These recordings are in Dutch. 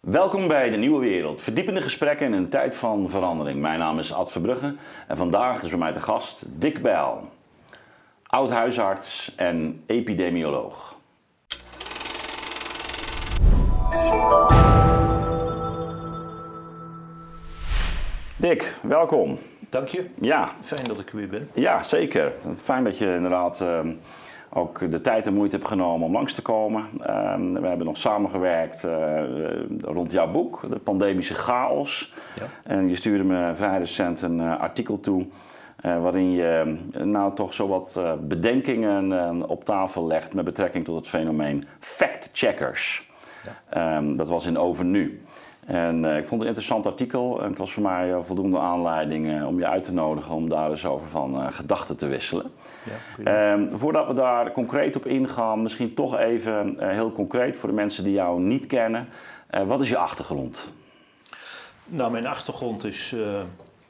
Welkom bij de Nieuwe Wereld. Verdiepende gesprekken in een tijd van verandering. Mijn naam is Ad Verbrugge en vandaag is bij mij te gast Dick Bijl, oud huisarts en epidemioloog. Dick, welkom. Dank je. Ja, Fijn dat ik er weer ben. ja zeker. Fijn dat je inderdaad ehm, ook de tijd en moeite hebt genomen om langs te komen. Ehm, we hebben nog samengewerkt eh, rond jouw boek, De Pandemische Chaos. Ja. En je stuurde me vrij recent een eh, artikel toe. eh, waarin je nou toch zo wat bedenkingen op tafel legt met betrekking tot het fenomeen fact-checkers. Ehm, dat was in Over Nu. En eh, ik vond het een interessant artikel en het was voor mij eh, voldoende aanleiding eh, om je uit te nodigen om daar eens over van gedachten te wisselen. Ja. Ehm, voordat we daar concreet op ingaan, misschien toch even heel concreet voor de mensen die jou niet kennen. Wat is je achtergrond? Nou, mijn achtergrond is.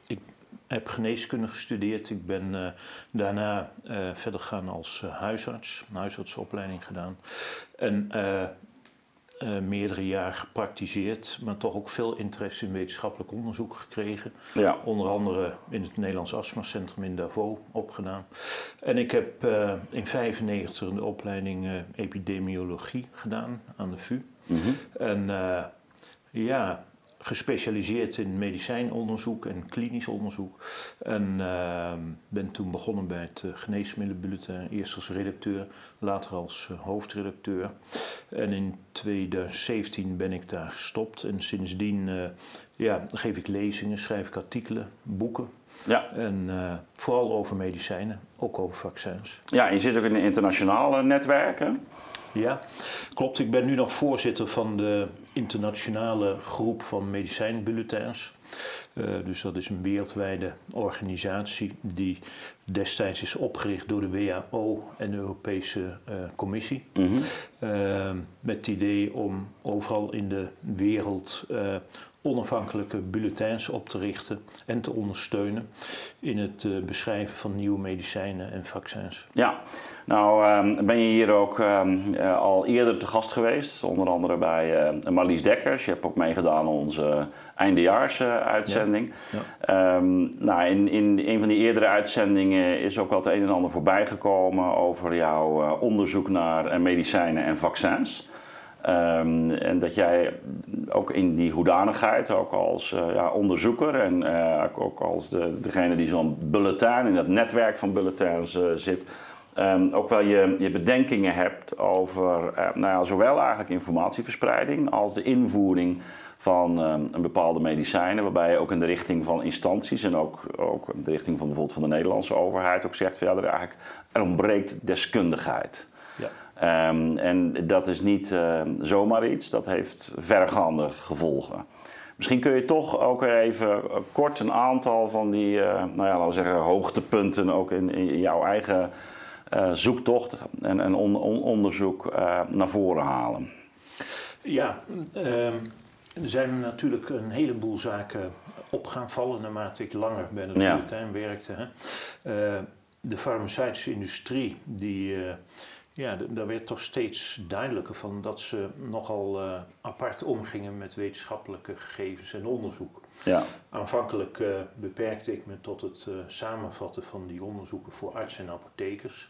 ik heb geneeskunde gestudeerd. Ik ben eh, daarna verder gegaan als huisarts, een huisartsopleiding gedaan. En eh, meerdere jaar gepraktiseerd, maar toch ook veel interesse in wetenschappelijk onderzoek gekregen. Ja. Onder andere in het Nederlands Astma Centrum in Davos opgedaan. En ik heb eh, in 1995 de opleiding eh, epidemiologie gedaan aan de VU. En eh, ja, gespecialiseerd in medicijnonderzoek en klinisch onderzoek. En eh, ben toen begonnen bij het uh, Geneesmiddelenbulletin, eerst als redacteur, later als eh, hoofdredacteur. En in 2017 ben ik daar gestopt en sindsdien eh, ja, geef ik lezingen, schrijf ik artikelen, boeken. Ja. En eh, vooral over medicijnen, ook over vaccins. ja, je zit ook in een internationale netwerk, hè? Ja, klopt. Ik ben nu nog voorzitter van de internationale groep van medicijnbulletins. Eh, dus dat is een wereldwijde organisatie die destijds is opgericht door de WHO en de Europese eh, Commissie. Eh, met het idee om overal in de wereld onafhankelijke bulletins op te richten en te ondersteunen in het beschrijven van nieuwe medicijnen en vaccins. Ja, nou ehm, ben je hier ook ehm, eh, al eerder te gast geweest, onder andere bij eh, Marlies Dekkers. Je hebt ook meegedaan aan onze eindejaars-uitzending. Ja. Ehm, nou, in, in een van die eerdere uitzendingen is ook wel het een en ander voorbij gekomen over jouw eh, onderzoek naar medicijnen en vaccins. En dat jij ook in die hoedanigheid, ook als ja, onderzoeker en ook als de, degene die zo'n bulletin in dat netwerk van bulletins zit, ehm, ook wel je, je bedenkingen hebt over eh, nou ja, zowel eigenlijk informatieverspreiding als de invoering van ehm, een bepaalde medicijnen, waarbij je ook in de richting van instanties en ook, ook in de richting van bijvoorbeeld van de Nederlandse overheid ook zegt van ja, er, eigenlijk, er ontbreekt deskundigheid. Ja. Ehm, en dat is niet ehm, zomaar iets, dat heeft vergaande gevolgen. Misschien kun je toch ook even eh, kort een aantal van die, eh, nou ja, laten we zeggen, hoogtepunten ook in, in jouw eigen zoektocht en, en on- on- onderzoek eh, naar voren halen. Ja, ehm, er zijn natuurlijk een heleboel zaken op gaan vallen naarmate ik langer bij de Ja. bulletin werkte. Hè. Eh, de farmaceutische industrie, die, eh, ja, daar werd toch steeds duidelijker van dat ze nogal eh, apart omgingen met wetenschappelijke gegevens en onderzoek. Ja, Aanvankelijk eh, beperkte ik me tot het eh, samenvatten van die onderzoeken voor artsen en apothekers.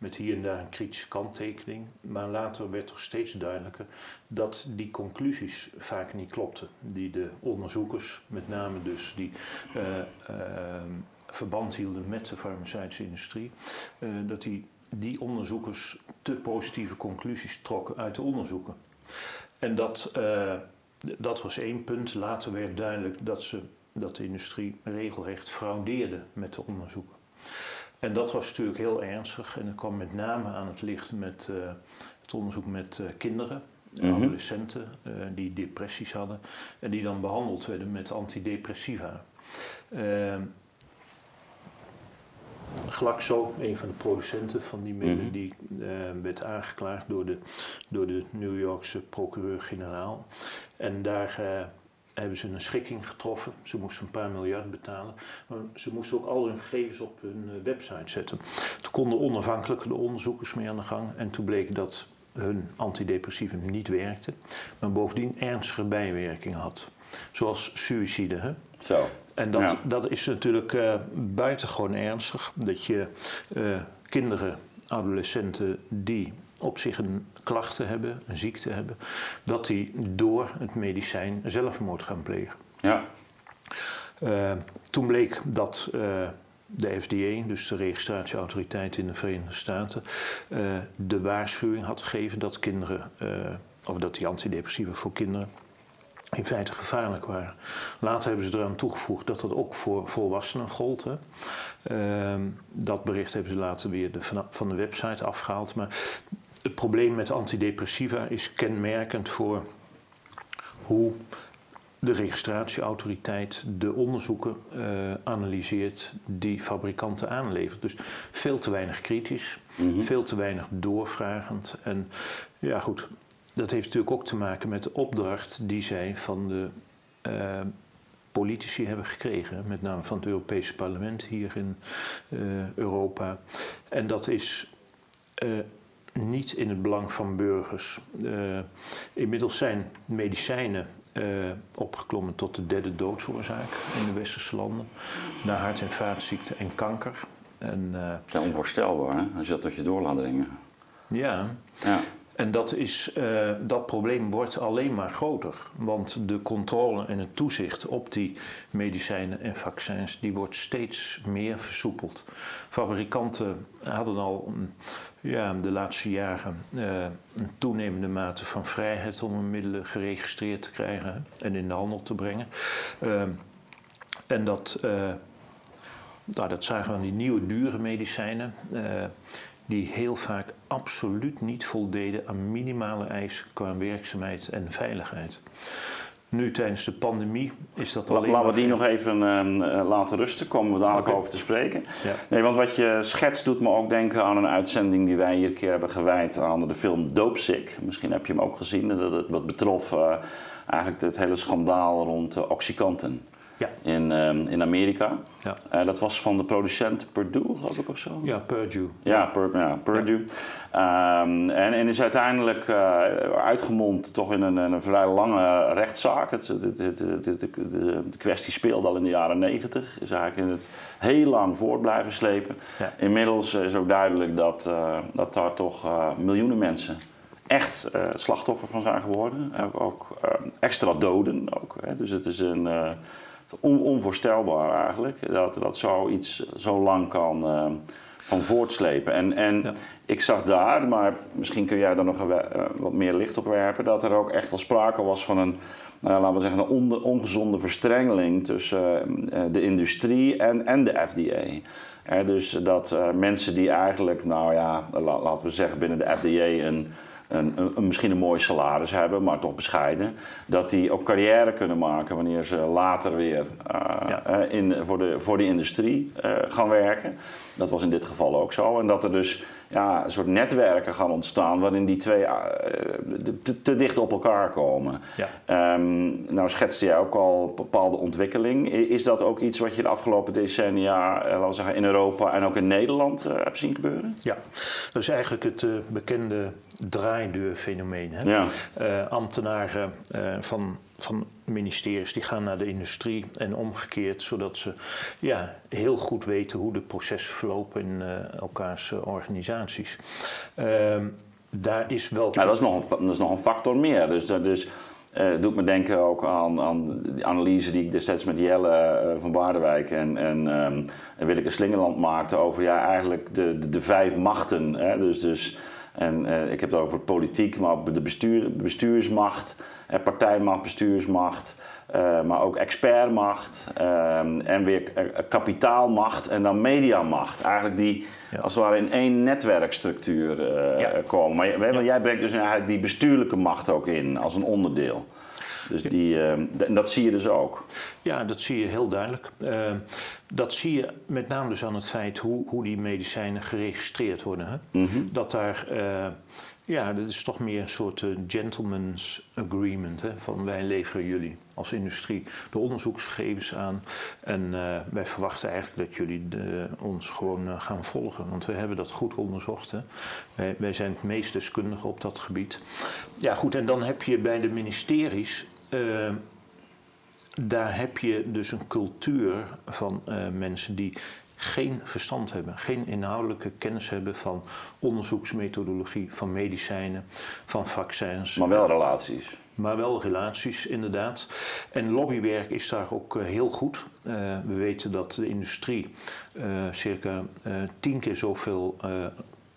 Met hier en daar een kritische kanttekening. Maar later werd toch steeds duidelijker dat die conclusies vaak niet klopten. Die de onderzoekers, met name dus die eh, eh, verband hielden met de farmaceutische industrie, eh, dat die, die onderzoekers te positieve conclusies trokken uit de onderzoeken. En dat, eh, dat was één punt. Later werd duidelijk dat, ze, dat de industrie regelrecht fraudeerde met de onderzoeken. En dat was natuurlijk heel ernstig. En dat kwam met name aan het licht met eh, het onderzoek met eh, kinderen, Mhm. adolescenten eh, die depressies hadden. En die dan behandeld werden met antidepressiva. Ehm, Glaxo, een van de producenten van die middelen, Mhm. die werd aangeklaagd door de, door de New Yorkse procureur-generaal. En daar hebben ze een schikking getroffen. Ze moesten een paar miljard betalen. Maar ze moesten ook al hun gegevens op hun eh, website zetten. Toen konden onafhankelijke de onderzoekers mee aan de gang. En toen bleek dat hun antidepressivum niet werkte, maar bovendien ernstige bijwerkingen had. Zoals suïcide. Hè? Zo. En dat, dat is natuurlijk uh, buitengewoon ernstig. Dat je uh, kinderen, adolescenten die op zich een klachten hebben, een ziekte hebben, dat die door het medicijn zelfmoord gaan plegen. Ja. Uh, toen bleek dat de FDA, dus de registratieautoriteit in de Verenigde Staten, de waarschuwing had gegeven dat kinderen, of dat die antidepressiva voor kinderen in feite gevaarlijk waren. Later hebben ze eraan toegevoegd dat dat ook voor volwassenen gold. Hè. Uh, dat bericht hebben ze later weer de, van de website afgehaald. Maar het probleem met antidepressiva is kenmerkend voor hoe de registratieautoriteit de onderzoeken uh, analyseert die fabrikanten aanleveren. Dus veel te weinig kritisch, mm veel te weinig doorvragend. En ja, goed, dat heeft natuurlijk ook te maken met de opdracht die zij van de uh, politici hebben gekregen, met name van het Europese parlement hier in uh, Europa. En dat is niet in het belang van burgers. inmiddels zijn medicijnen opgeklommen tot de derde doodsoorzaak in de westerse landen, na hart- en vaatziekten en kanker. En, ja, onvoorstelbaar hè? als je dat tot je door laat dringen. Ja. ja. En dat, is, uh, dat probleem wordt alleen maar groter. Want de controle en het toezicht op die medicijnen en vaccins... die wordt steeds meer versoepeld. Fabrikanten hadden al ja, de laatste jaren uh, een toenemende mate van vrijheid... om hun middelen geregistreerd te krijgen en in de handel te brengen. Uh, en dat, nou, dat zagen we die nieuwe dure medicijnen die heel vaak absoluut niet voldeden aan minimale eisen qua werkzaamheid en veiligheid. Nu tijdens de pandemie is dat alleen. Laten we die nog even uh, laten rusten, komen we dadelijk over te spreken. Ja. Nee, want wat je schetst doet me ook denken aan een uitzending die wij hier een keer hebben gewijd aan de film Doopsick. Misschien heb je hem ook gezien, dat het wat betrof uh, eigenlijk het hele schandaal rond uh, Oxycontin ja. in, um, in Amerika. Ja. Uh, dat was van de producent Purdue, geloof ik of zo. Ja, Purdue. Ja, Pur, ja Purdue. Um, en, en is uiteindelijk uh, uitgemond toch in een, een vrij lange rechtszaak. Het, de, de, de, de, de kwestie speelde al in de jaren negentig. Is eigenlijk in het heel lang voort blijven slepen. Inmiddels is ook duidelijk dat, uh, dat daar toch miljoenen mensen echt uh, slachtoffer van zijn geworden. Ook, ook uh, extra doden. Ook, hè. Dus het is een, uh, on, onvoorstelbaar eigenlijk dat, dat zoiets zo lang kan, uh, kan voortslepen. En, en ja. ik zag daar, maar misschien kun jij daar nog uh, wat meer licht op werpen, dat er ook echt wel sprake was van een, nou, laten we zeggen, een on, ongezonde verstrengeling tussen uh, de industrie en, en de FDA. dus dat mensen die eigenlijk, nou ja, laten we zeggen binnen de FDA een een, een, misschien een mooi salaris hebben, maar toch bescheiden. Dat die ook carrière kunnen maken wanneer ze later weer uh, ja. in, voor, de, voor de industrie uh, gaan werken. Dat was in dit geval ook zo. En dat er dus ja, een soort netwerken gaan ontstaan waarin die twee uh, te, te, dicht op elkaar komen. Ja. Um, nou schetste jij ook al bepaalde ontwikkeling. Is dat ook iets wat je de afgelopen decennia, uh, laten we zeggen, in Europa en ook in Nederland uh, hebt zien gebeuren? Ja, dat is eigenlijk het bekende draaideurfenomeen. Hè? Ja. ambtenaren van van ministeries die gaan naar de industrie en omgekeerd, zodat ze ja, heel goed weten hoe de processen verlopen in uh, elkaars uh, organisaties. Uh, daar is wel. Ja, dat, is nog een, dat is nog een factor meer. Dus, dus uh, doet me denken ook aan, aan de analyse die ik destijds met Jelle van Baardewijk en, en, um, en Willeke Slingerland maakte over ja, eigenlijk de, de, de vijf machten. Hè? Dus, dus, en ik heb het over politiek, maar de bestuur, bestuursmacht partijmacht, bestuursmacht, uh, maar ook expertmacht uh, en weer kapitaalmacht en dan mediamacht. Eigenlijk die ja. als het ware in één netwerkstructuur ja. komen. Maar ja. jij brengt dus eigenlijk die bestuurlijke macht ook in als een onderdeel. Dus die, en dat zie je dus ook. Ja, dat zie je heel duidelijk. Ehm, dat zie je met name dus aan het feit hoe, hoe die medicijnen geregistreerd worden. Hè? Mm -hmm. Dat daar Ja, dat is toch meer een soort uh, gentleman's agreement. Hè? Van wij leveren jullie als industrie de onderzoeksgegevens aan. En uh, wij verwachten eigenlijk dat jullie de, ons gewoon uh, gaan volgen. Want we hebben dat goed onderzocht. Hè? Wij, wij, zijn het meest deskundige op dat gebied. Ja, goed. En dan heb je bij de ministeries daar heb je dus een cultuur van mensen die geen verstand hebben, geen inhoudelijke kennis hebben van onderzoeksmethodologie, van medicijnen, van vaccins. Maar wel relaties. Maar wel relaties, inderdaad. En lobbywerk is daar ook uh, heel goed. Uh, we weten dat de industrie uh, circa tien keer zoveel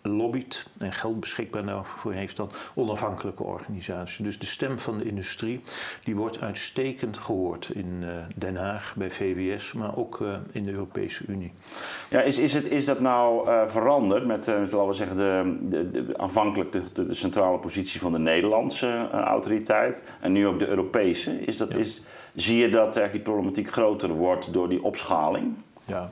lobbyt en geld beschikbaar daarvoor heeft dan onafhankelijke organisaties. Dus de stem van de industrie die wordt uitstekend gehoord in uh, Den Haag bij VWS, maar ook uh, in de Europese Unie. Ja, is, is, het, is dat nou uh, veranderd met, laten we zeggen, de, de, de aanvankelijk de, de, centrale positie van de Nederlandse autoriteit en nu ook de Europese? Is dat, ja. is, zie je dat eigenlijk die problematiek groter wordt door die opschaling? Ja.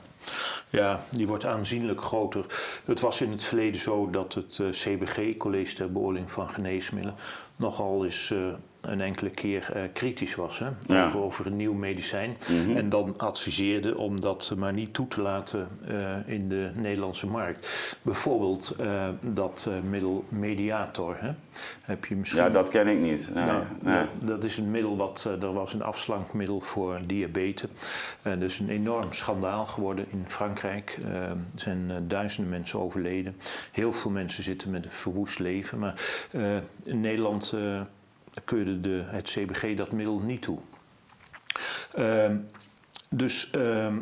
Ja, die wordt aanzienlijk groter. Het was in het verleden zo dat het uh, CBG, College ter Beoordeling van Geneesmiddelen, nogal uh, een enkele keer uh, kritisch was hè? Ja. Over, over, een nieuw medicijn. Mm -hmm. En dan adviseerde om dat maar niet toe te laten in de Nederlandse markt. Bijvoorbeeld dat middel Mediator. Hè? Heb je misschien... Ja, dat ken ik niet. Nee, nou, nee. Dat is een middel wat, er was een afslankmiddel voor diabetes. dus een enorm schandaal geworden in Frankrijk. er zijn duizenden mensen overleden. Heel veel mensen zitten met een verwoest leven. Maar in Nederland keurde de, het CBG dat middel niet toe. Uh, dus uh,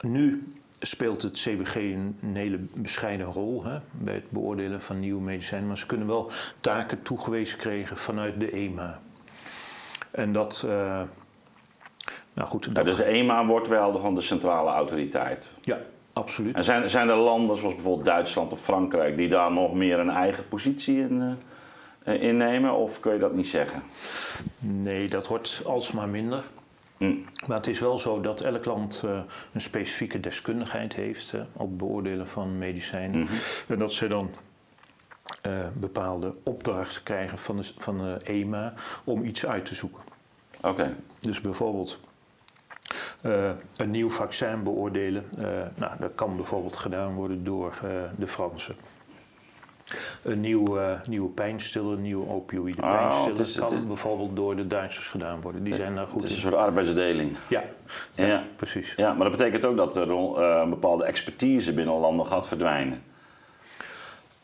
nu speelt het CBG een, een hele bescheiden rol hè, bij het beoordelen van nieuwe medicijnen. Maar ze kunnen wel taken toegewezen krijgen vanuit de EMA. En dat. Uh, nou goed, dat... Ja, dus de EMA wordt wel gewoon de centrale autoriteit. Ja, absoluut. En zijn, zijn er landen zoals bijvoorbeeld Duitsland of Frankrijk die daar nog meer een eigen positie in, uh, innemen? Of kun je dat niet zeggen? Nee, dat wordt alsmaar minder. Mm. Maar het is wel zo dat elk land uh, een specifieke deskundigheid heeft uh, op het beoordelen van medicijnen. Mm -hmm. En dat ze dan uh, bepaalde opdrachten krijgen van de, van de EMA om iets uit te zoeken. Oké. Okay. Dus bijvoorbeeld een nieuw vaccin beoordelen. nou, dat kan bijvoorbeeld gedaan worden door de Fransen een nieuwe, nieuwe pijnstiller, een nieuwe opioïde oh, pijnstiller. Is, kan bijvoorbeeld door de Duitsers gedaan worden. Die zijn daar goed Het is in. een soort arbeidsdeling. Ja, ja, ja, precies. Ja, maar dat betekent ook dat er uh, een bepaalde expertise binnen landen gaat verdwijnen.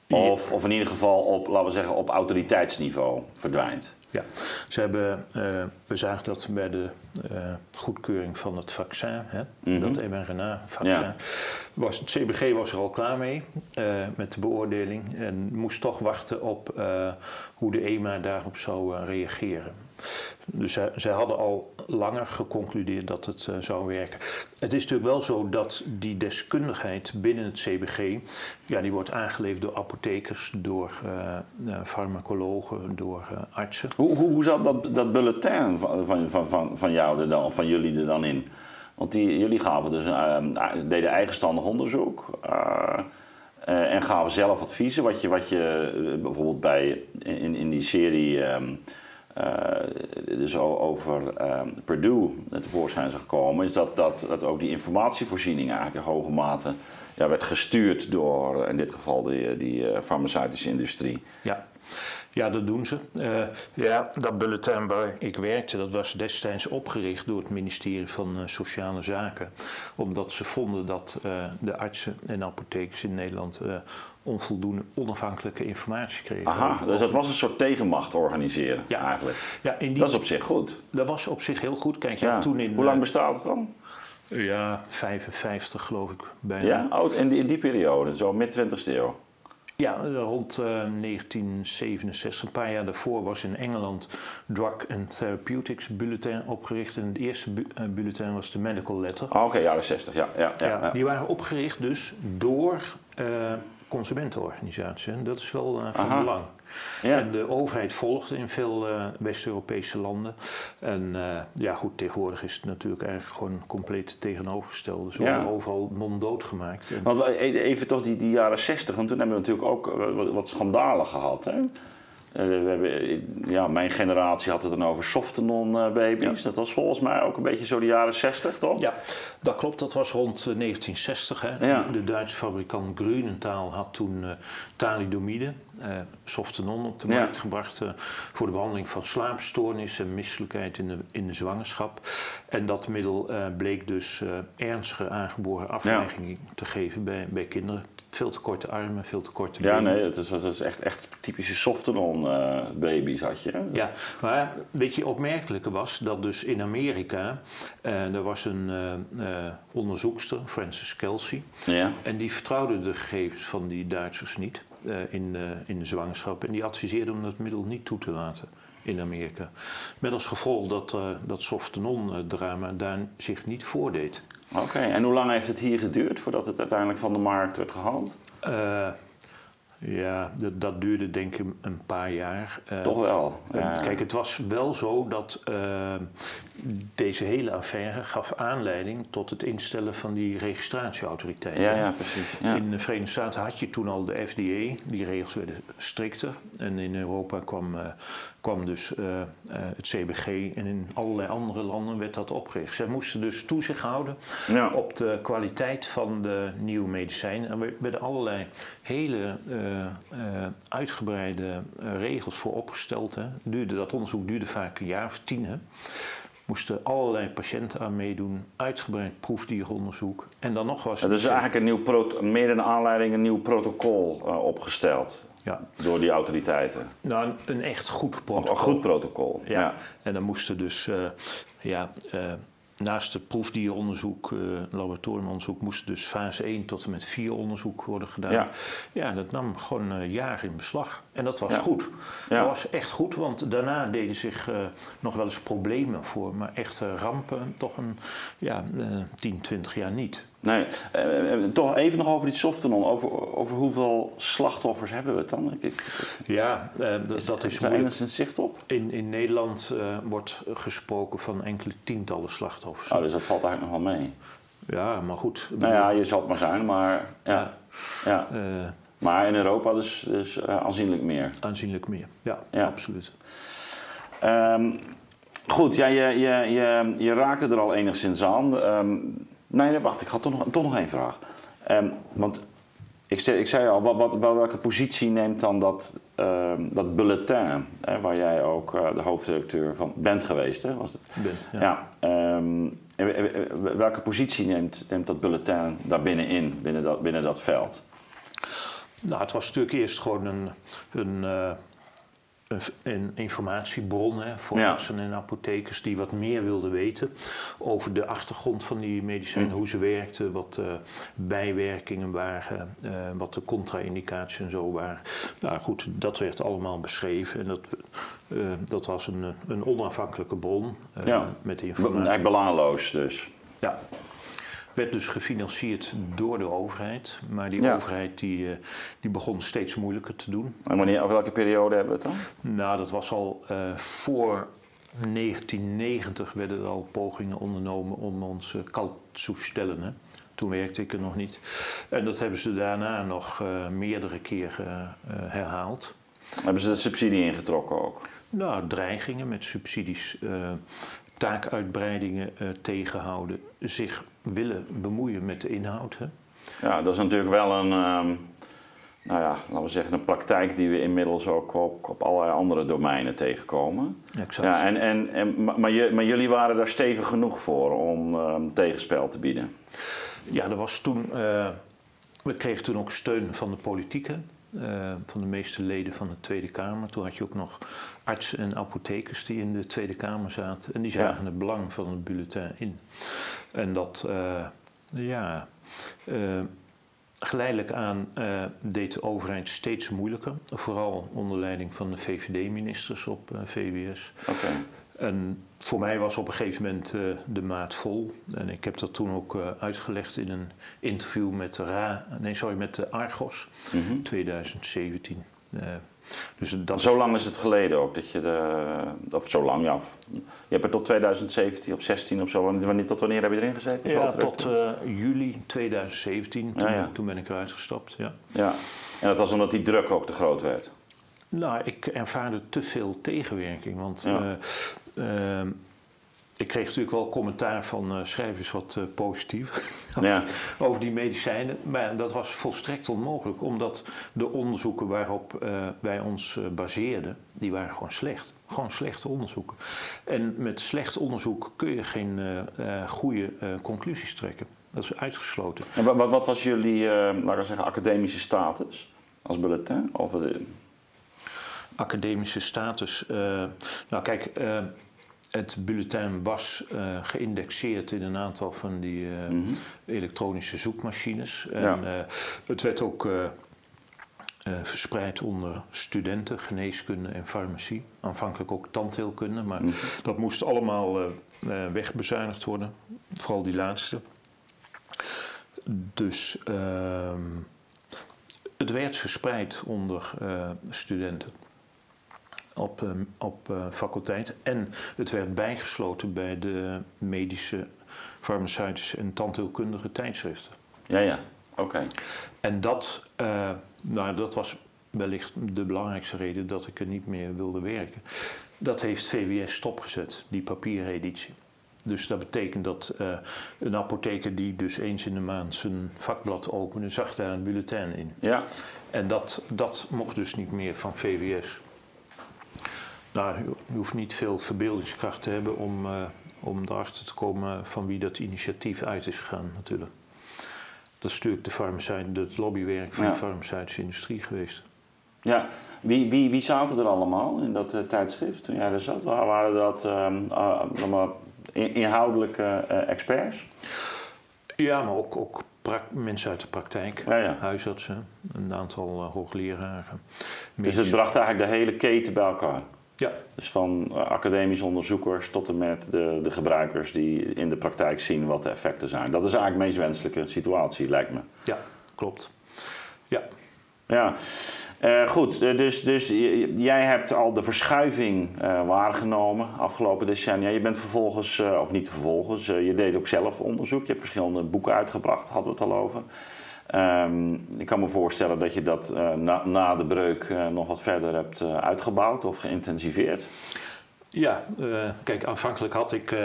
Of, of in ieder geval op, laten we zeggen, op autoriteitsniveau verdwijnt. Ja, ze hebben, uh, we zagen dat bij de uh, goedkeuring van het vaccin, hè, mm -hmm. dat mRNA-vaccin, ja. was, het CBG was er al klaar mee uh, met de beoordeling en moest toch wachten op hoe de EMA daarop zou reageren. Dus zij, hadden al langer geconcludeerd dat het uh, zou werken. Het is natuurlijk wel zo dat die deskundigheid binnen het CBG, ja, die wordt aangeleverd door apothekers, door uh, farmacologen, door artsen. Hoe, hoe, zat dat, dat bulletin van, van, van, van jou er dan, van jullie er dan in? Want die, jullie gaven dus, deden eigenstandig onderzoek. en gaven zelf adviezen, wat je, wat je bijvoorbeeld bij, in, in die serie uh, dus over uh, Purdue tevoorschijn is gekomen, is dat, dat, dat ook die informatievoorziening eigenlijk in hoge mate ja, werd gestuurd door in dit geval die, die uh, farmaceutische industrie. Ja. Ja, dat doen ze. Uh, ja, dat bulletin waar ik werkte, dat was destijds opgericht door het ministerie van uh, Sociale Zaken. Omdat ze vonden dat uh, de artsen en apothekers in Nederland onvoldoende onafhankelijke informatie kregen. Aha, dus dat was een soort tegenmacht organiseren ja. eigenlijk. Ja, in die, dat is op zich goed. Dat was op zich heel goed. Kijk, ja. toen in, Hoe lang bestaat het dan? Ja, 55 geloof ik bijna. Ja, oh, in, die, in die periode, zo mid 20e eeuw. Ja, rond uh, 1967, een paar jaar daarvoor, was in Engeland Drug and Therapeutics Bulletin opgericht. En het eerste bu uh, bulletin was de Medical Letter. Oh, Oké, okay, jaren 60, ja, ja, ja, ja, Die waren opgericht dus door uh, consumentenorganisatie. En dat is wel uh, van Aha. belang. Ja. En de overheid volgt in veel eh, West-Europese landen. En eh, ja, goed, tegenwoordig is het natuurlijk eigenlijk gewoon compleet tegenovergestelde. Ze Ja. overal monddood gemaakt. En, e- even toch die, die jaren 60, want toen hebben we natuurlijk ook eh, wat, wat schandalen gehad. Hè? Eh, we hebben, eh, ja, mijn generatie had het dan over softenon eh, baby's. Dat was volgens mij ook een beetje zo de jaren 60, toch? ja, dat klopt. Dat was rond eh, 1960. Hè. Ja. De Duitse fabrikant Grünenthal had toen thalidomide, eh Softenon, op de Ja. markt gebracht eh, voor de behandeling van slaapstoornissen en misselijkheid in de, in de zwangerschap. En dat middel eh, bleek dus ernstige aangeboren afwijkingen te geven bij, bij kinderen. Veel te korte armen, veel te korte Ja, benen. nee, het is, het is echt, echt typische softenon baby's had je. hè? Ja, maar weet je, opmerkelijke was dat dus in Amerika, er was een onderzoekster, Frances Kelsey, Ja. en die vertrouwde de gegevens van die Duitsers niet in, eh, in de zwangerschap. En die adviseerde om dat middel niet toe te laten in Amerika. Met als gevolg dat eh, dat softenon-drama daar zich niet voordeed. Oké, en hoe lang heeft het hier geduurd voordat het uiteindelijk van de markt werd gehaald? Eh, ja, dat, dat duurde denk ik een paar jaar. Eh, Toch wel. En Ja. Kijk, het was wel zo dat eh, deze hele affaire gaf aanleiding tot het instellen van die registratieautoriteit. ja, ja, precies. Ja. In de Verenigde Staten had je toen al de FDA, die regels werden strikter. En in Europa kwam, eh, kwam dus eh, eh, het CBG en in allerlei andere landen werd dat opgericht. Zij moesten dus toezicht houden Ja. op de kwaliteit van de nieuwe medicijnen. En er werden allerlei hele eh, uitgebreide regels voor opgesteld. Hè. Duurde, dat onderzoek duurde vaak een jaar of tien. Hè. Moesten allerlei patiënten aan meedoen, uitgebreid proefdieronderzoek. En dan nog was Het is eigenlijk een nieuw meer een aanleiding een nieuw protocol opgesteld ja, door die autoriteiten. nou, een, een echt goed Een protocol. goed protocol. Ja. Ja. En dan moesten dus, eh, ja, eh, naast het proefdieronderzoek, eh, laboratoriumonderzoek, moest dus fase 1 tot en met 4 onderzoek worden gedaan. Ja. Ja, dat nam gewoon eh, jaren in beslag. En dat was Ja. goed. Ja. Dat was echt goed, want daarna deden zich nog wel eens problemen voor, maar echte rampen toch een ja, eh 10, 20 jaar niet. Nee, eh, eh, toch even nog over die softenon. Over, over hoeveel slachtoffers hebben we het dan? Ik, Ja, eh, dat, dat is is moeilijk. enigszins zicht op? In, in Nederland eh, wordt gesproken van enkele tientallen slachtoffers. Oh, dus dat valt eigenlijk nog wel mee. Ja, maar goed. Nou ja, je zal het maar zijn, maar ja. ja. eh, Maar in Europa dus, dus eh, aanzienlijk meer. Aanzienlijk meer. Ja, Ja. absoluut. Ehm, goed, ja, je, je, je, je raakte er al enigszins aan. Ehm, nee, wacht, ik had toch nog, toch nog één vraag. Ehm, want ik, zei- ik zei al, wat, wat, wel- welke positie neemt dan dat, ehm, dat bulletin, hè, waar jij ook eh, de hoofdredacteur van bent geweest, hè, was het? Ben, ja. Ja. ehm, welke positie neemt, neemt dat bulletin daar binnenin, binnen dat, binnen dat veld? Nou, het was natuurlijk eerst gewoon een, een, eh, een, informatiebron hè, voor Ja. artsen en apothekers die wat meer wilden weten over de achtergrond van die medicijnen, Hm. hoe ze werkten, wat de bijwerkingen waren, eh, wat de contra-indicaties en zo waren. Nou goed, dat werd allemaal beschreven en dat, eh, dat was een, een onafhankelijke bron eh, Ja. met informatie. Eigenlijk belangeloos dus. Ja. Werd dus gefinancierd door de overheid. Maar die Ja. overheid die, eh, die begon steeds moeilijker te doen. En wanneer, over welke periode hebben we het dan? Nou, dat was al eh, voor 1990 werden er al pogingen ondernomen om ons uh, kalt te stellen. Hè. Toen werkte ik er nog niet. En dat hebben ze daarna nog eh, meerdere keren herhaald. Hebben ze de subsidie ingetrokken ook? Nou, dreigingen met subsidies, eh, taakuitbreidingen eh, tegenhouden, zich willen bemoeien met de inhoud. Hè. Ja, dat is natuurlijk wel een, ehm, nou ja, laten we zeggen, een praktijk die we inmiddels ook op, op allerlei andere domeinen tegenkomen. Exact. Ja, en, en, en, maar, maar jullie waren daar stevig genoeg voor om ehm, tegenspel te bieden. Ja, er was toen, eh, we kregen toen ook steun van de politiek, hè, eh, van de meeste leden van de Tweede Kamer. Toen had je ook nog artsen en apothekers die in de Tweede Kamer zaten. En die zagen Ja. het belang van het bulletin in. En dat, eh, ja, eh, geleidelijk aan deed de overheid steeds moeilijker. Vooral onder leiding van de VVD-ministers op VWS. Oké. En voor mij was op een gegeven moment uh, de maat vol. En ik heb dat toen ook uh, uitgelegd in een interview met de, Ra nee, sorry, met de Argos, mm -hmm. 2017. Uh, dus dat zo lang is het geleden ook dat je de. Of zo lang, ja. Je hebt er tot 2017 of 16 of zo. Wanneer, tot wanneer heb je erin gezeten? Ja, tot juli 2017. Toen, ja, ja. toen, ben ik eruit gestapt. Ja. ja. En dat was omdat die druk ook te groot werd? Nou, ik ervaarde te veel tegenwerking. Want ja. uh, uh, ik kreeg natuurlijk wel commentaar van uh, schrijvers wat uh, positief ja. over die medicijnen. Maar dat was volstrekt onmogelijk, omdat de onderzoeken waarop uh, wij ons baseerden, die waren gewoon slecht. Gewoon slechte onderzoeken. En met slecht onderzoek kun je geen goede conclusies trekken. Dat is uitgesloten. En wat, wat was jullie, laten we zeggen, academische status als bulletin? Of de... Academische status. nou, kijk het bulletin was uh, geïndexeerd in een aantal van die uh, mm -hmm. elektronische zoekmachines. En ja. uh, het werd ook verspreid onder studenten, geneeskunde en farmacie. Aanvankelijk ook tandheelkunde, maar mm -hmm. dat moest allemaal wegbezuinigd worden. Vooral die laatste. Dus ehm, het werd verspreid onder studenten op, uh, op uh, faculteit. En het werd bijgesloten bij de medische, farmaceutische en tandheelkundige tijdschriften. Ja, ja, oké. En dat, uh, nou, dat was wellicht de belangrijkste reden dat ik er niet meer wilde werken. Dat heeft VWS stopgezet, die papiereditie. Dus dat betekent dat uh, een apotheker die dus eens in de maand zijn vakblad opende, zag daar een bulletin in. Ja. En dat, dat mocht dus niet meer van VWS. Nou, je hoeft niet veel verbeeldingskracht te hebben om, uh, om erachter te komen van wie dat initiatief uit is gegaan, natuurlijk. Dat is natuurlijk de farmaceut, het lobbywerk van ja. de farmaceutische industrie geweest. Ja, wie, wie, wie zaten er allemaal in dat uh, tijdschrift toen jij er zat? Waar waren dat um, uh, inhoudelijke experts? Ja, maar ook, ook mensen uit de praktijk, ja, ja. huisartsen, een aantal hoogleraren. Dus het bracht eigenlijk de hele keten bij elkaar? Ja. Dus van uh, academische onderzoekers tot en met de, de gebruikers die in de praktijk zien wat de effecten zijn. Dat is eigenlijk de meest wenselijke situatie, lijkt me. Ja, klopt. Ja. Ja. Uh, goed, dus, dus jij hebt al de verschuiving uh, waargenomen afgelopen decennia. Je bent vervolgens, of niet vervolgens, je deed ook zelf onderzoek. Je hebt verschillende boeken uitgebracht, hadden we het al over. Um, ik kan me voorstellen dat je dat uh, na, na, de breuk uh, nog wat verder hebt uh, uitgebouwd of geïntensiveerd. Ja, kijk, aanvankelijk had ik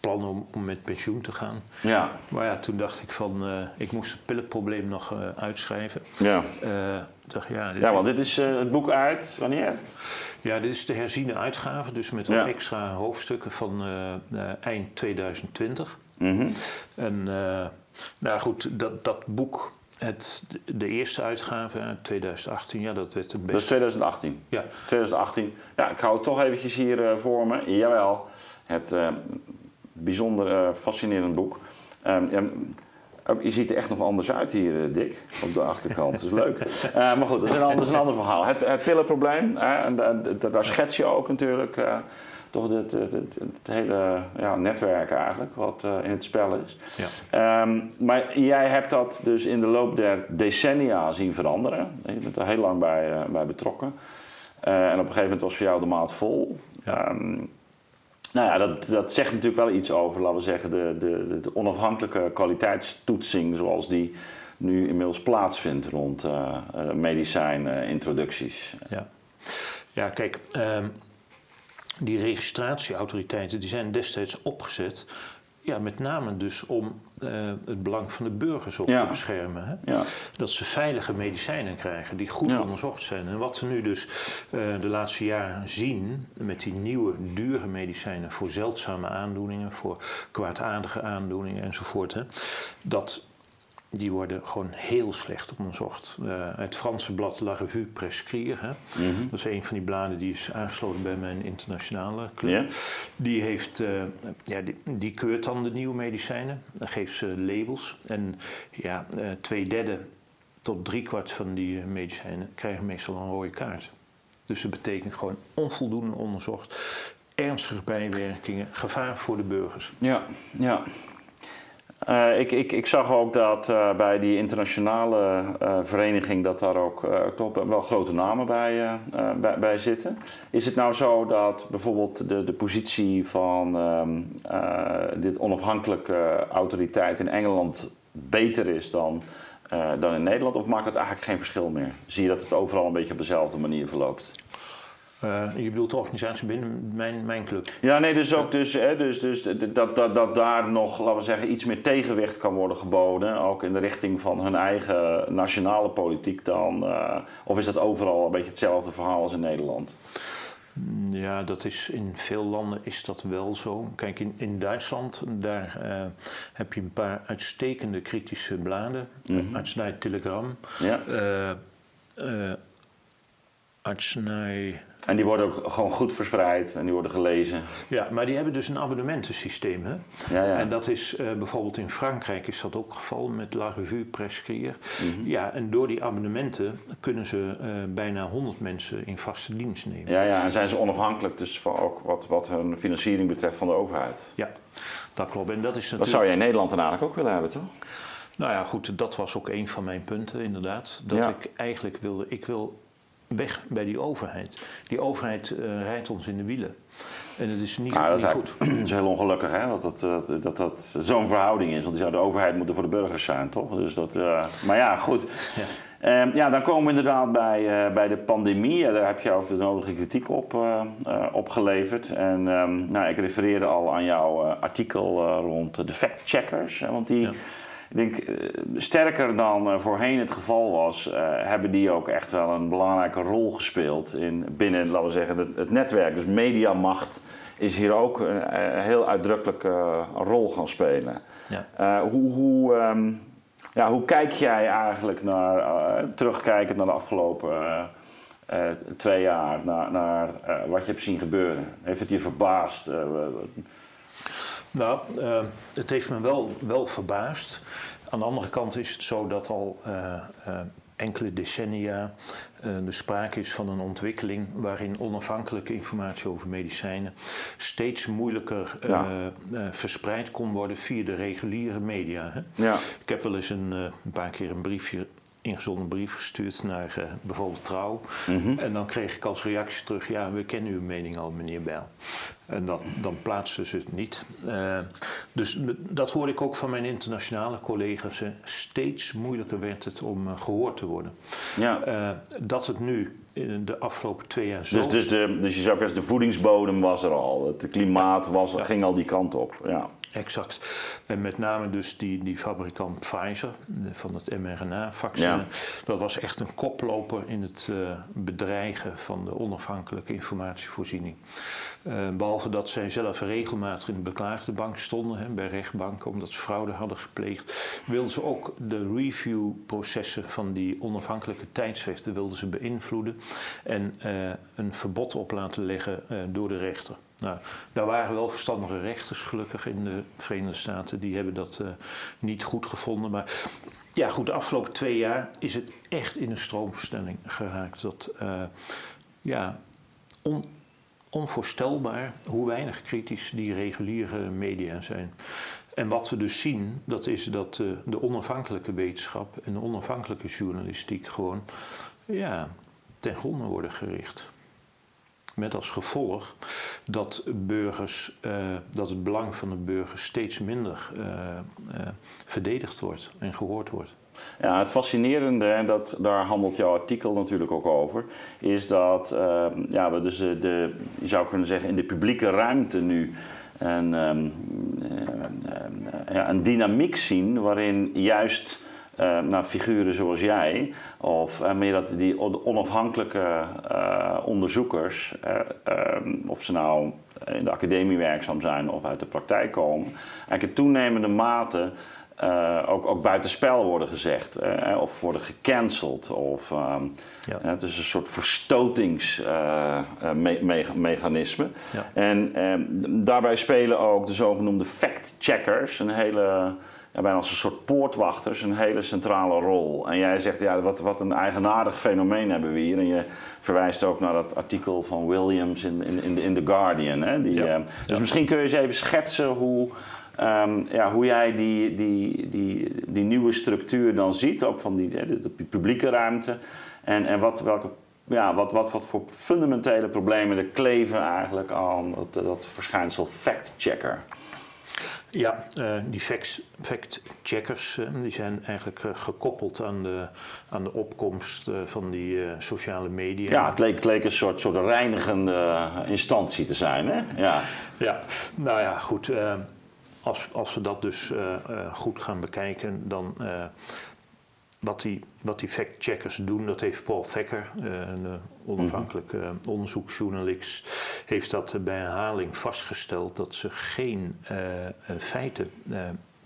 plan om, om, met pensioen te gaan. Ja. Maar ja, toen dacht ik van, ik moest het pillenprobleem nog uitschrijven. Ja. dacht, ja, ja, want dit is het boek uit wanneer? Ja, dit is de herziene uitgave, dus met wat ja. extra hoofdstukken van eind 2020. Mm -hmm. En nou goed, dat, dat boek, het, de eerste uitgave, 2018, ja, dat werd een beetje... Dat is 2018? Ja. 2018. Ja, ik hou het toch eventjes hier uh, voor me. Jawel, het uh, bijzonder uh, fascinerend boek. Um, ja, je ziet er echt nog anders uit hier, Dick, op de achterkant. Dat is leuk. maar goed, dat is een, dat is een ander verhaal. Het, het pillenprobleem, daar schets je ook natuurlijk toch het, het, het, het hele ja, netwerk eigenlijk wat uh, in het spel is. Ja. Um, maar jij hebt dat dus in de loop der decennia zien veranderen. Je bent er heel lang bij, uh, bij betrokken. Uh, en op een gegeven moment was voor jou de maat vol. Ja. Um, nou ja, dat, dat zegt natuurlijk wel iets over, laten we zeggen, de, de, de onafhankelijke kwaliteitstoetsing zoals die nu inmiddels plaatsvindt rond medicijnintroducties. Ja. ja, kijk, um, die registratieautoriteiten die zijn destijds opgezet. Ja, met name dus om uh, het belang van de burgers op ja. te beschermen. Hè? Ja. Dat ze veilige medicijnen krijgen die goed Ja. onderzocht zijn. En wat we nu dus uh, de laatste jaren zien met die nieuwe dure medicijnen voor zeldzame aandoeningen, voor kwaadaardige aandoeningen enzovoort. Hè, dat die worden gewoon heel slecht onderzocht. Uh, het Franse blad La Revue Prescrire, hè? Mm -hmm. dat is een van die bladen die is aangesloten bij mijn internationale club. Die, heeft, uh, ja, die, die, keurt dan de nieuwe medicijnen, dan geeft ze labels. En ja, uh, twee derde tot driekwart van die medicijnen krijgen meestal een rode kaart. Dus dat betekent gewoon onvoldoende onderzocht. ernstige bijwerkingen, gevaar voor de burgers. Ja, ja. Uh, ik, ik, ik zag ook dat uh, bij die internationale uh, vereniging dat daar ook toch wel grote namen bij, bij, bij, zitten. Is het nou zo dat bijvoorbeeld de, de positie van um, dit onafhankelijke autoriteit in Engeland beter is dan, dan in Nederland? Of maakt het eigenlijk geen verschil meer? Zie je dat het overal een beetje op dezelfde manier verloopt? Uh, je bedoelt de organisatie binnen mijn, mijn club? Ja, nee, dus ook dus, hè, dus, dus dat, dat, dat daar nog, laten we zeggen, iets meer tegenwicht kan worden geboden. Ook in de richting van hun eigen nationale politiek dan. Uh, of is dat overal een beetje hetzelfde verhaal als in Nederland? Ja, dat is in veel landen is dat wel zo. Kijk, in, in Duitsland, daar uh, heb je een paar uitstekende kritische bladen. Mm -hmm. Artsenij Telegram. Ja. artsenij... En die worden ook gewoon goed verspreid en die worden gelezen. Ja, maar die hebben dus een abonnementensysteem. Hè? Ja, ja. En dat is uh, bijvoorbeeld in Frankrijk is dat ook het geval met La Revue Prescrire. Mm -hmm. Ja, en door die abonnementen kunnen ze uh, bijna 100 mensen in vaste dienst nemen. Ja, ja, en zijn ze onafhankelijk dus van ook wat, wat hun financiering betreft van de overheid. Ja, dat klopt. En dat is natuurlijk... Dat zou jij in Nederland dan eigenlijk ook willen hebben, toch? Nou ja, goed, dat was ook een van mijn punten inderdaad. Dat ja. ik eigenlijk wilde, ik wil weg bij die overheid. Die overheid uh, rijdt ons in de wielen. En het is niet, nou, dat niet is goed. Dat is heel ongelukkig hè? dat dat, dat, dat, dat zo'n verhouding is. Want die zou de overheid moeten voor de burgers zijn, toch? Dus dat, uh, maar ja, goed. Ja. Um, ja, dan komen we inderdaad bij, uh, bij de pandemie. Ja, daar heb je ook de nodige kritiek op, uh, opgeleverd. En um, nou, ik refereerde al aan jouw artikel rond de fact-checkers. Want die... Ja ik denk, uh, sterker dan uh, voorheen het geval was, uh, hebben die ook echt wel een belangrijke rol gespeeld in, binnen, laten we zeggen, het, het netwerk. Dus mediamacht is hier ook een, heel uitdrukkelijke rol gaan spelen. Ja. hoe, hoe, um, ja, hoe kijk jij eigenlijk naar, terugkijkend naar de afgelopen twee jaar, naar, naar wat je hebt zien gebeuren? Heeft het je verbaasd? Nou, uh, het heeft me wel, wel verbaasd. Aan de andere kant is het zo dat al uh, uh, enkele decennia er sprake is van een ontwikkeling waarin onafhankelijke informatie over medicijnen steeds moeilijker ja. verspreid kon worden via de reguliere media. Hè? Ja. Ik heb wel eens een, een paar keer een briefje ingezonden brief gestuurd naar uh, bijvoorbeeld Trouw. Mm -hmm. En dan kreeg ik als reactie terug: Ja, we kennen uw mening al, meneer Bijl. En dat, dan plaatsten ze het niet. Uh, dus dat hoorde ik ook van mijn internationale collega's. Steeds moeilijker werd het om gehoord te worden. Ja. dat het nu in de afgelopen twee jaar zo... Dus, dus, de, dus je zou zeggen, de voedingsbodem was er al. Het klimaat was, ja. ging al die kant op. Ja. Exact. En met name dus die, die fabrikant Pfizer van het mRNA-vaccin. Ja. Dat was echt een koploper in het uh, bedreigen van de onafhankelijke informatievoorziening. Uh, behalve dat zij zelf regelmatig in de beklaagde bank stonden, hè, bij rechtbanken, omdat ze fraude hadden gepleegd, wilden ze ook de reviewprocessen van die onafhankelijke tijdschriften wilden ze beïnvloeden en uh, een verbod op laten leggen door de rechter. Nou, daar waren wel verstandige rechters gelukkig in de Verenigde Staten. Die hebben dat uh, niet goed gevonden. Maar ja, goed, de afgelopen twee jaar is het echt in een stroomversnelling geraakt. Dat, uh, ja, on, onvoorstelbaar hoe weinig kritisch die reguliere media zijn. En wat we dus zien, dat is dat uh, de onafhankelijke wetenschap en de onafhankelijke journalistiek gewoon ja, ten gronde worden gericht. Met als gevolg dat, burgers, uh, dat het belang van de burgers steeds minder uh, uh, verdedigd wordt en gehoord wordt. Ja, het fascinerende, en dat, daar handelt jouw artikel natuurlijk ook over, is dat ja, we dus de, je zou kunnen zeggen, in de publieke ruimte nu een, um, ja, een dynamiek zien waarin juist uh, naar figuren zoals jij, of uh, meer dat die onafhankelijke uh, onderzoekers, of ze nou in de academie werkzaam zijn of uit de praktijk komen, eigenlijk in toenemende mate ook, ook buitenspel worden gezegd, of worden gecanceld. Of, um, ja. het is een soort verstotingsmechanisme. Me ja. En daarbij spelen ook de zogenoemde fact-checkers een hele bijna als een soort poortwachters een hele centrale rol. En jij zegt, ja, wat, wat een eigenaardig fenomeen hebben we hier. En je verwijst ook naar dat artikel van Williams in, in, in, The, in The Guardian. Hè? Die, Ja. eh, dus misschien kun je eens even schetsen hoe, ehm, ja, hoe jij die, die, die, die nieuwe structuur dan ziet, ook van die, de, de publieke ruimte. En, en wat, welke, ja, wat, wat, wat voor fundamentele problemen er kleven eigenlijk aan dat, dat verschijnsel fact-checker. Ja, eh, die fact-checkers eh, die zijn eigenlijk eh, gekoppeld aan de, aan de opkomst van die sociale media. Ja, het leek, het leek een soort, soort reinigende instantie te zijn, hè? Ja. Ja, nou ja, goed. als, als we dat dus goed gaan bekijken, dan. Wat die, wat die fact-checkers doen, dat heeft Paul Thacker, eh, een eh, onafhankelijke eh, onderzoeksjournalist, heeft dat bij herhaling vastgesteld dat ze geen feiten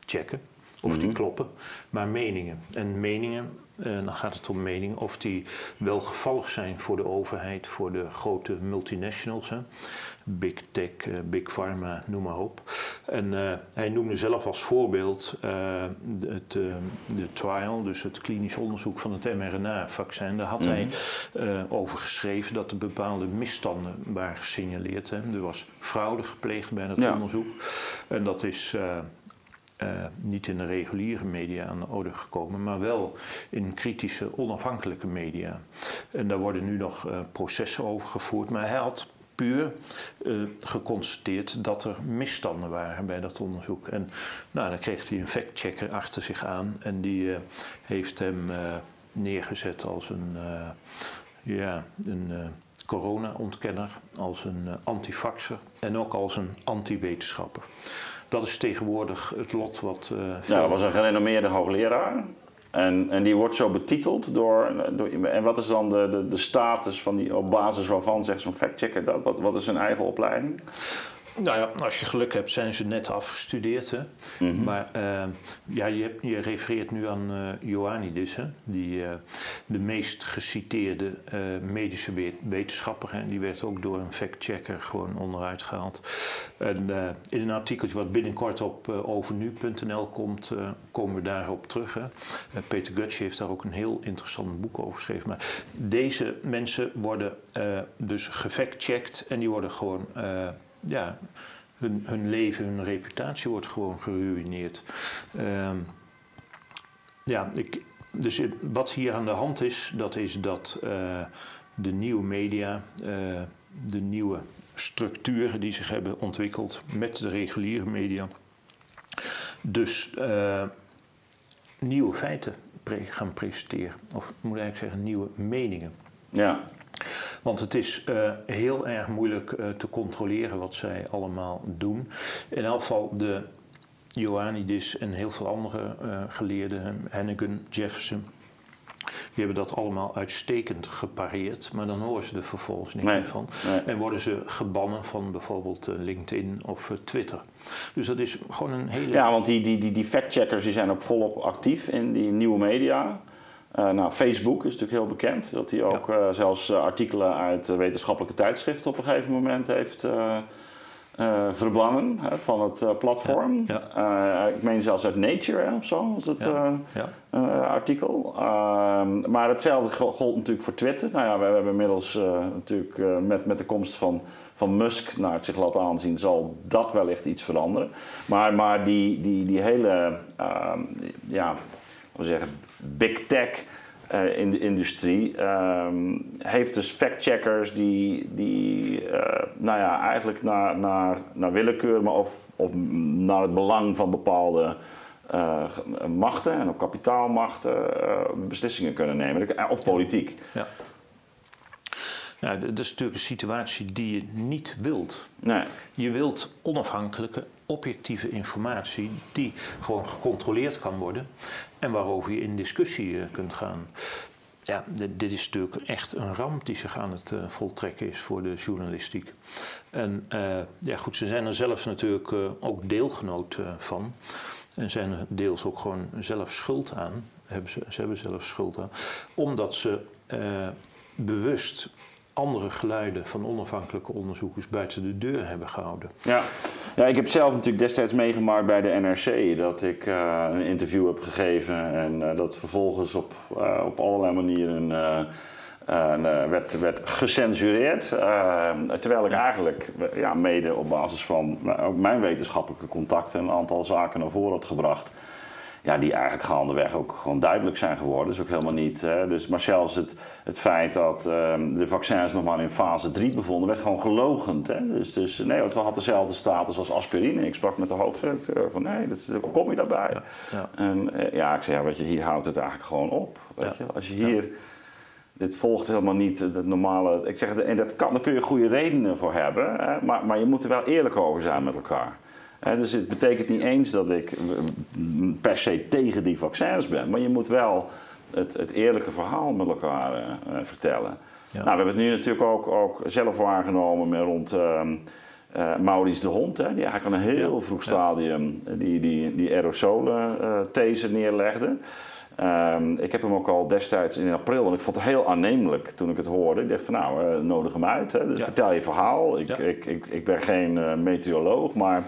checken, of die Mhm. kloppen, maar meningen. En meningen, eh, dan gaat het om meningen, of die wel gevallig zijn voor de overheid, voor de grote multinationals, hè. Big Tech, eh, Big Pharma, noem maar op. En eh, hij noemde zelf als voorbeeld de, het, de trial, dus het klinisch onderzoek van het mRNA-vaccin. Daar had hij eh, over geschreven dat er bepaalde misstanden waren gesignaleerd. Hè. Er was fraude gepleegd bij dat Ja. onderzoek. En dat is eh, niet in de reguliere media aan de orde gekomen, maar wel in kritische, onafhankelijke media. En daar worden nu nog eh, processen over gevoerd. Maar hij had puur eh, geconstateerd dat er misstanden waren bij dat onderzoek. En nou, dan kreeg hij een factchecker achter zich aan en die heeft hem neergezet als een, ja, een corona-ontkenner, als een antifaxer en ook als een anti-wetenschapper. Dat is tegenwoordig het lot wat eh veel... Ja, dat was een gerenommeerde hoogleraar. En, en die wordt zo betiteld door, door. En wat is dan de, de, de status van die, op basis waarvan zegt zo'n factchecker dat? Wat, wat is zijn eigen opleiding? Nou ja, als je geluk hebt, zijn ze net afgestudeerd. Hè? Mhm. Maar eh, ja, je, hebt, je refereert nu aan eh Ioannidis, hè? Die, eh, de meest geciteerde eh, medische we- wetenschapper. Hè? Die werd ook door een factchecker gewoon onderuit gehaald. En eh, in een artikeltje wat binnenkort op eh, overnu.nl komt, komen we daarop terug. Hè? Peter Gutsch heeft daar ook een heel interessant boek over geschreven. Maar deze mensen worden dus gefactcheckt en die worden gewoon... ja, hun, hun leven, hun reputatie wordt gewoon geruïneerd. Ehm, ja, ik, dus wat hier aan de hand is, dat is dat eh, de nieuwe media, eh, de nieuwe structuren die zich hebben ontwikkeld met de reguliere media, dus eh, nieuwe feiten pre- gaan presenteren. Of moet ik eigenlijk zeggen, nieuwe meningen. Ja, Want het is heel erg moeilijk te controleren wat zij allemaal doen. In elk geval de Ioannidis en heel veel andere eh, geleerden, Hennigan, Jefferson, die hebben dat allemaal uitstekend gepareerd. Maar dan horen ze er vervolgens niet Nee, meer van. nee. En worden ze gebannen van bijvoorbeeld eh, LinkedIn of eh, Twitter. Dus dat is gewoon een hele... ja want die, die, die, die factcheckers die zijn ook volop actief in die nieuwe media. Eh, nou, Facebook is natuurlijk heel bekend. Dat hij ook zelfs artikelen uit wetenschappelijke tijdschriften op een gegeven moment heeft eh, eh, verbannen hè, van het eh, platform. Ja, Eh, ik meen zelfs uit Nature hè, of zo, was het Ja. artikel. Ehm, maar hetzelfde go- gold natuurlijk voor Twitter. Nou ja, we hebben inmiddels natuurlijk met, met de komst van, van Musk naar het zich laten aanzien, zal dat wellicht iets veranderen. Maar, maar die, die, die hele, ehm, ja, we zeggen, big tech. Eh, in de industrie ehm, heeft dus factcheckers die, die eh, nou ja, eigenlijk naar, naar, naar willekeur, maar of, of naar het belang van bepaalde eh, machten en ook kapitaalmachten beslissingen kunnen nemen. Of politiek. ja. Nou, dat is natuurlijk een situatie die je niet wilt. Nee. Je wilt onafhankelijke, objectieve informatie die gewoon gecontroleerd kan worden en waarover je in discussie eh, kunt gaan. Ja, dit, is natuurlijk echt een ramp die zich aan het eh, voltrekken is voor de journalistiek. En eh, ja, goed, ze zijn er zelf natuurlijk ook deelgenoot van. En zijn er deels ook gewoon zelf schuld aan. Hebben ze, ze hebben zelf schuld aan. Omdat ze bewust andere geluiden van onafhankelijke onderzoekers buiten de deur hebben gehouden. Ja. ja, ik heb zelf natuurlijk destijds meegemaakt bij de NRC dat ik uh, een interview heb gegeven en uh, dat vervolgens op, uh, op allerlei manieren werd, werd gecensureerd. terwijl ik eigenlijk ja, mede op basis van mijn wetenschappelijke contacten een aantal zaken naar voren had gebracht ja, die eigenlijk gaandeweg ook gewoon duidelijk zijn geworden. Dus ook helemaal niet. Hè. Dus, maar zelfs het, het feit dat ehm, de vaccins nog maar in fase 3 bevonden, werd gewoon gelogend. Hè. Dus, dus nee, het had dezelfde status als aspirine. Ik sprak met de hoofdredacteur van nee, dat, kom je daarbij? Ja, ja. En eh, ja, ik zei, ja, weet je, hier houdt het eigenlijk gewoon op. Weet je? Als je hier. Dit volgt helemaal niet het normale. Ik zeg, en dat kan, daar kun je goede redenen voor hebben. Hè, maar, maar je moet er wel eerlijk over zijn met elkaar dus het betekent niet eens dat ik per se tegen die vaccins ben, maar je moet wel het, het eerlijke verhaal met elkaar uh, vertellen. Nou, we hebben het nu natuurlijk ook, ook zelf waargenomen met rond uh, uh, Maurice de Hond, hè, die eigenlijk aan een heel vroeg stadium die, die, die aerosolen these neerlegde. Um, ik heb hem ook al destijds in april, en ik vond het heel aannemelijk toen ik het hoorde. Ik dacht van nou, nodig hem uit. Hè. Dus vertel je verhaal. Ik, ik, ik, ik, ben geen meteoroloog, maar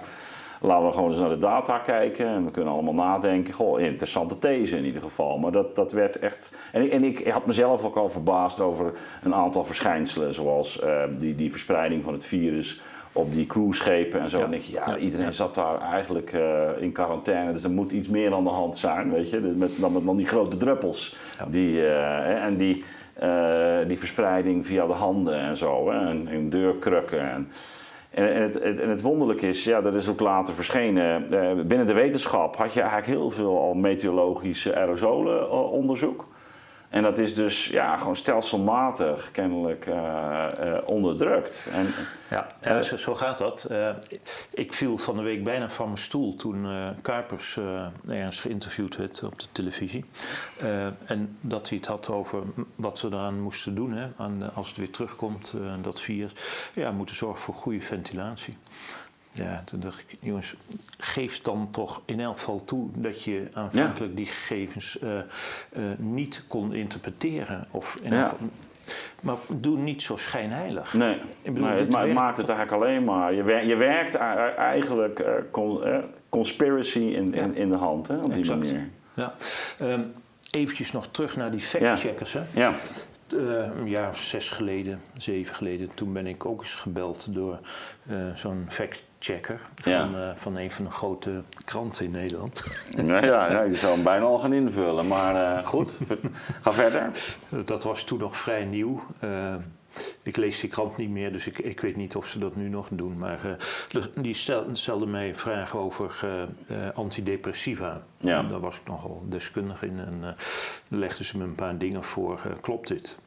Laten we gewoon eens naar de data kijken en we kunnen allemaal nadenken. Goh, interessante these in ieder geval. Maar dat, dat werd echt. En ik, en ik had mezelf ook al verbaasd over een aantal verschijnselen, zoals uh, die, die verspreiding van het virus op die cruiseschepen en zo. Ja. En denk je, ja, iedereen zat daar eigenlijk uh, in quarantaine, dus er moet iets meer aan de hand zijn, weet je, met, dan, met dan die grote druppels. Die, uh, en die, die verspreiding via de handen en zo, hè, en, en deurkrukken. En, en het, en het wonderlijke is, ja, dat is ook later verschenen. Uh, binnen de wetenschap had je eigenlijk heel veel al meteorologische aerosolenonderzoek. En dat is dus ja, gewoon stelselmatig kennelijk uh, uh, onderdrukt. En, ja, uh, zo, zo, gaat dat. ik viel van de week bijna van mijn stoel toen Kuipers ergens geïnterviewd werd op de televisie. en dat hij het had over wat ze eraan moesten doen hè, aan, als het weer terugkomt, dat virus. Ja, moeten zorgen voor goede ventilatie. Ja, toen dacht ik, jongens, geef dan toch in elk geval toe dat je aanvankelijk die gegevens uh, uh, niet kon interpreteren. Of in ja. geval, maar doe niet zo schijnheilig. Nee, ik bedoel, nee het, ma maakt het eigenlijk alleen maar. Je, wer je werkt eigenlijk uh, con conspiracy in, ja. in, in, de hand hè, op die exact. manier. Ja. Um, eventjes nog terug naar die fact-checkers. Ja. ja. Uh, een jaar of zes geleden, zeven geleden, toen ben ik ook eens gebeld door uh, zo'n fact-checker van, ja. uh, van een van de grote kranten in Nederland. Nou ja, ja, je zou hem bijna al gaan invullen, maar goed, ga verder. Dat was toen nog vrij nieuw. Ik lees die krant niet meer, dus ik, ik weet niet of ze dat nu nog doen. Maar die stel, stelde mij vragen over uh, uh, antidepressiva. Ja. En daar was ik nogal deskundig in. En legden ze me een paar dingen voor. klopt dit?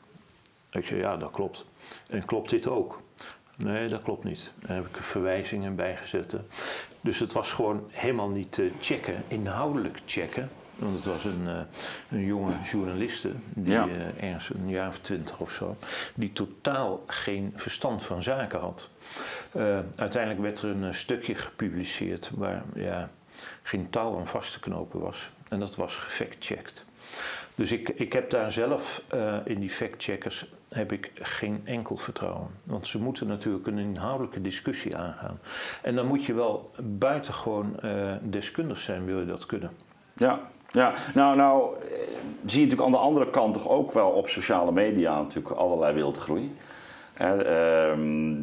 Ik zei, ja, dat klopt. En klopt dit ook? Nee, dat klopt niet. Daar heb ik verwijzingen bij gezet. Dus het was gewoon helemaal niet te checken, inhoudelijk checken. Want het was een, uh, een jonge journaliste, die ja. uh, ergens een jaar of twintig of zo, die totaal geen verstand van zaken had. Uh, uiteindelijk werd er een stukje gepubliceerd waar ja, geen touw aan vast te knopen was. En dat was gefactcheckt. Dus ik, ik heb daar zelf in die factcheckers heb ik geen enkel vertrouwen. Want ze moeten natuurlijk een inhoudelijke discussie aangaan. En dan moet je wel buitengewoon deskundig zijn, wil je dat kunnen. Ja, ja, nou, nou zie je natuurlijk aan de andere kant toch ook wel op sociale media natuurlijk allerlei wildgroei. Ehm,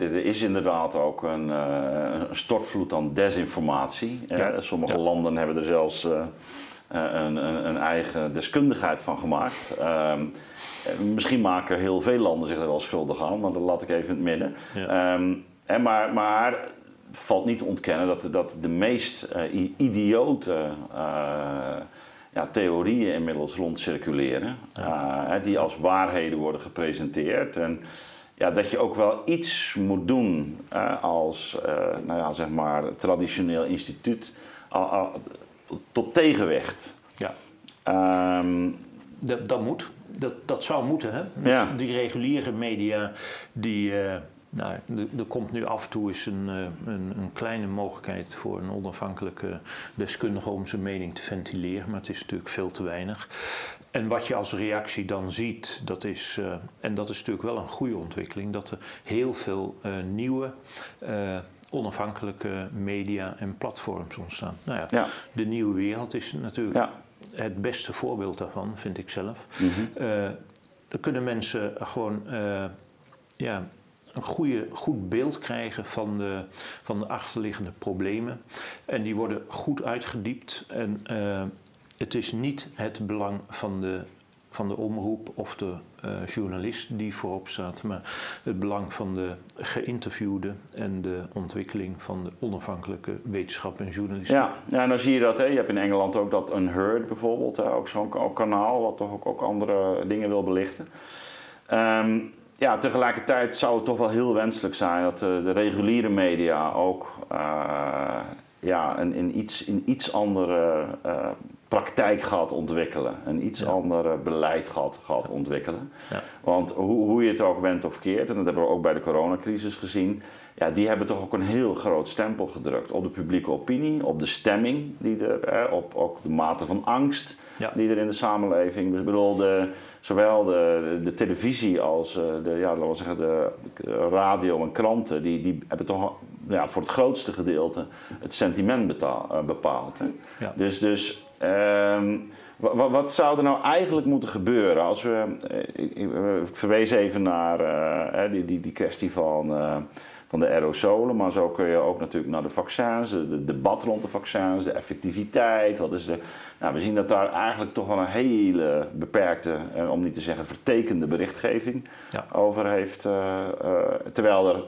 er is inderdaad ook een, uh, een stortvloed aan desinformatie. Ja. Sommige ja. landen hebben er zelfs uh, een, een, een, eigen deskundigheid van gemaakt. Ehm, misschien maken heel veel landen zich er wel schuldig aan, maar dat laat ik even in het midden. Ja. Um, maar, maar valt niet te ontkennen dat, dat de meest uh, idiote uh, ja, theorieën inmiddels rondcirculeren. Ja. Uh, die als waarheden worden gepresenteerd. En ja, dat je ook wel iets moet doen als nou ja, zeg maar, traditioneel instituut tot tegenwicht. Ja. Um, dat, dat moet. Dat, dat zou moeten. Hè? Dus ja. Die reguliere media die Nou, er komt nu af en toe eens een, een, een, kleine mogelijkheid voor een onafhankelijke deskundige om zijn mening te ventileren, maar het is natuurlijk veel te weinig. En wat je als reactie dan ziet, dat is, uh, en dat is natuurlijk wel een goede ontwikkeling, dat er heel veel nieuwe onafhankelijke media en platforms ontstaan. Nou ja, ja. de nieuwe wereld is natuurlijk ja. het beste voorbeeld daarvan, vind ik zelf. Mm -hmm. dan kunnen mensen gewoon ja, een goede, goed beeld krijgen van de, van de achterliggende problemen. En die worden goed uitgediept. En uh, het is niet het belang van de, van de omroep of de uh, journalist die voorop staat, maar het belang van de geïnterviewde en de ontwikkeling van de onafhankelijke wetenschap en journalistiek. Ja, ja en dan zie je dat. Hè. Je hebt in Engeland ook dat Unheard bijvoorbeeld, hè, ook zo'n kanaal wat toch ook, ook andere dingen wil belichten. Um, ja, tegelijkertijd zou het toch wel heel wenselijk zijn dat de, de reguliere media ook uh, ja, een, in, iets, in iets andere praktijk gaat ontwikkelen. Een iets ja. ander beleid gaat, gaat ontwikkelen. Ja. Want hoe, hoe je het ook bent of keert, en dat hebben we ook bij de coronacrisis gezien, ja, die hebben toch ook een heel groot stempel gedrukt op de publieke opinie, op de stemming, die er, hè, op ook de mate van angst ja. die er in de samenleving. Dus ik bedoel, de, zowel de, de televisie als eh, de, ja, laten we zeggen, de radio en kranten, die, die hebben toch ja, voor het grootste gedeelte het sentiment betaal, uh, bepaald. Hè. Ja. Dus, dus um, wat, wat, zou er nou eigenlijk moeten gebeuren als we. Ik, ik, ik verwees even naar uh, die, die, die kwestie van van de aerosolen, maar zo kun je ook natuurlijk naar de vaccins, de debat rond de vaccins, de effectiviteit. Wat is de, nou, we zien dat daar eigenlijk toch wel een hele beperkte, om niet te zeggen vertekende berichtgeving ja. over heeft. Uh, terwijl er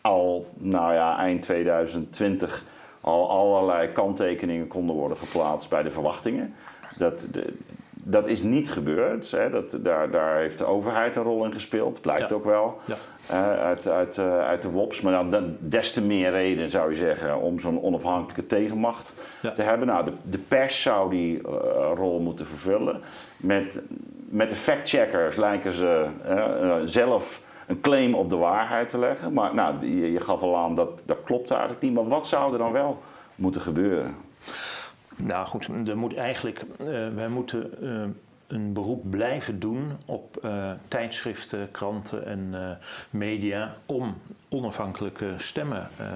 al, nou ja, eind 2020 al allerlei kanttekeningen konden worden geplaatst bij de verwachtingen. Dat, de, dat is niet gebeurd. Hè. Dat, daar, daar heeft de overheid een rol in gespeeld, blijkt ook wel. Ja. Uh, uit, uit, uh, uit de WOPS. Maar dan des te meer reden zou je zeggen om zo'n onafhankelijke tegenmacht ja. te hebben. Nou, de, de pers zou die uh, rol moeten vervullen. Met, met de factcheckers lijken ze zelf een claim op de waarheid te leggen. Maar nou, je, gaf al aan dat dat klopt eigenlijk niet. Maar wat zou er dan wel moeten gebeuren? Nou goed, er moet eigenlijk, wij moeten een beroep blijven doen op uh, tijdschriften, kranten en uh, media om onafhankelijke stemmen uh,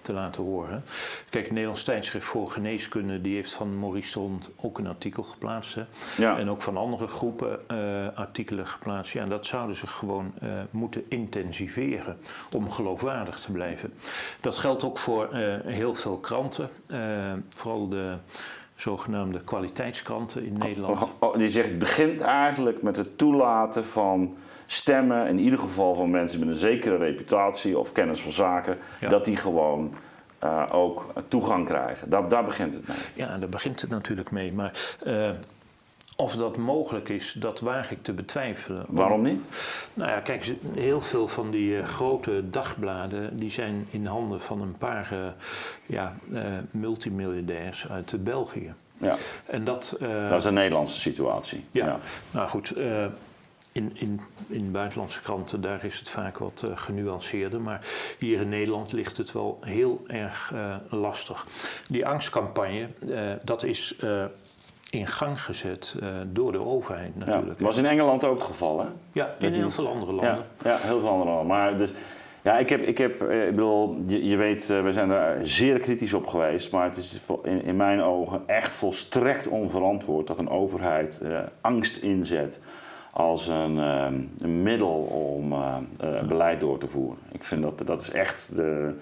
te laten horen. Kijk, het Nederlands tijdschrift voor geneeskunde die heeft van Maurice de Hond ook een artikel geplaatst. Hè? Ja. En ook van andere groepen artikelen geplaatst. Ja, dat zouden ze gewoon moeten intensiveren om geloofwaardig te blijven. Dat geldt ook voor heel veel kranten, vooral de zogenaamde kwaliteitskranten in Nederland. Oh, oh, die zegt, het begint eigenlijk met het toelaten van stemmen, in ieder geval van mensen met een zekere reputatie of kennis van zaken, dat die gewoon uh, ook toegang krijgen. Daar, daar begint het mee. Ja, daar begint het natuurlijk mee. Maar uh, of dat mogelijk is, dat waag ik te betwijfelen. Waarom niet? Nou ja, kijk, heel veel van die uh, grote dagbladen die zijn in handen van een paar uh, ja, uh, multimiljonairs uit België. Ja. En dat, dat is een Nederlandse situatie. Ja, ja. nou goed. In, in, in buitenlandse kranten, daar is het vaak wat genuanceerder. Maar hier in Nederland ligt het wel heel erg lastig. Die angstcampagne, dat is in gang gezet uh, door de overheid natuurlijk. Ja, was in Engeland ook het geval, hè? Ja, in heel veel andere landen. Ja, ja, heel veel andere landen. Maar dus, ja, ik heb, ik heb, eh, ik bedoel, je, je weet, uh, we zijn daar zeer kritisch op geweest, maar het is in, in mijn ogen echt volstrekt onverantwoord dat een overheid uh, angst inzet als een, een middel om beleid door te voeren. Ik vind dat dat is echt de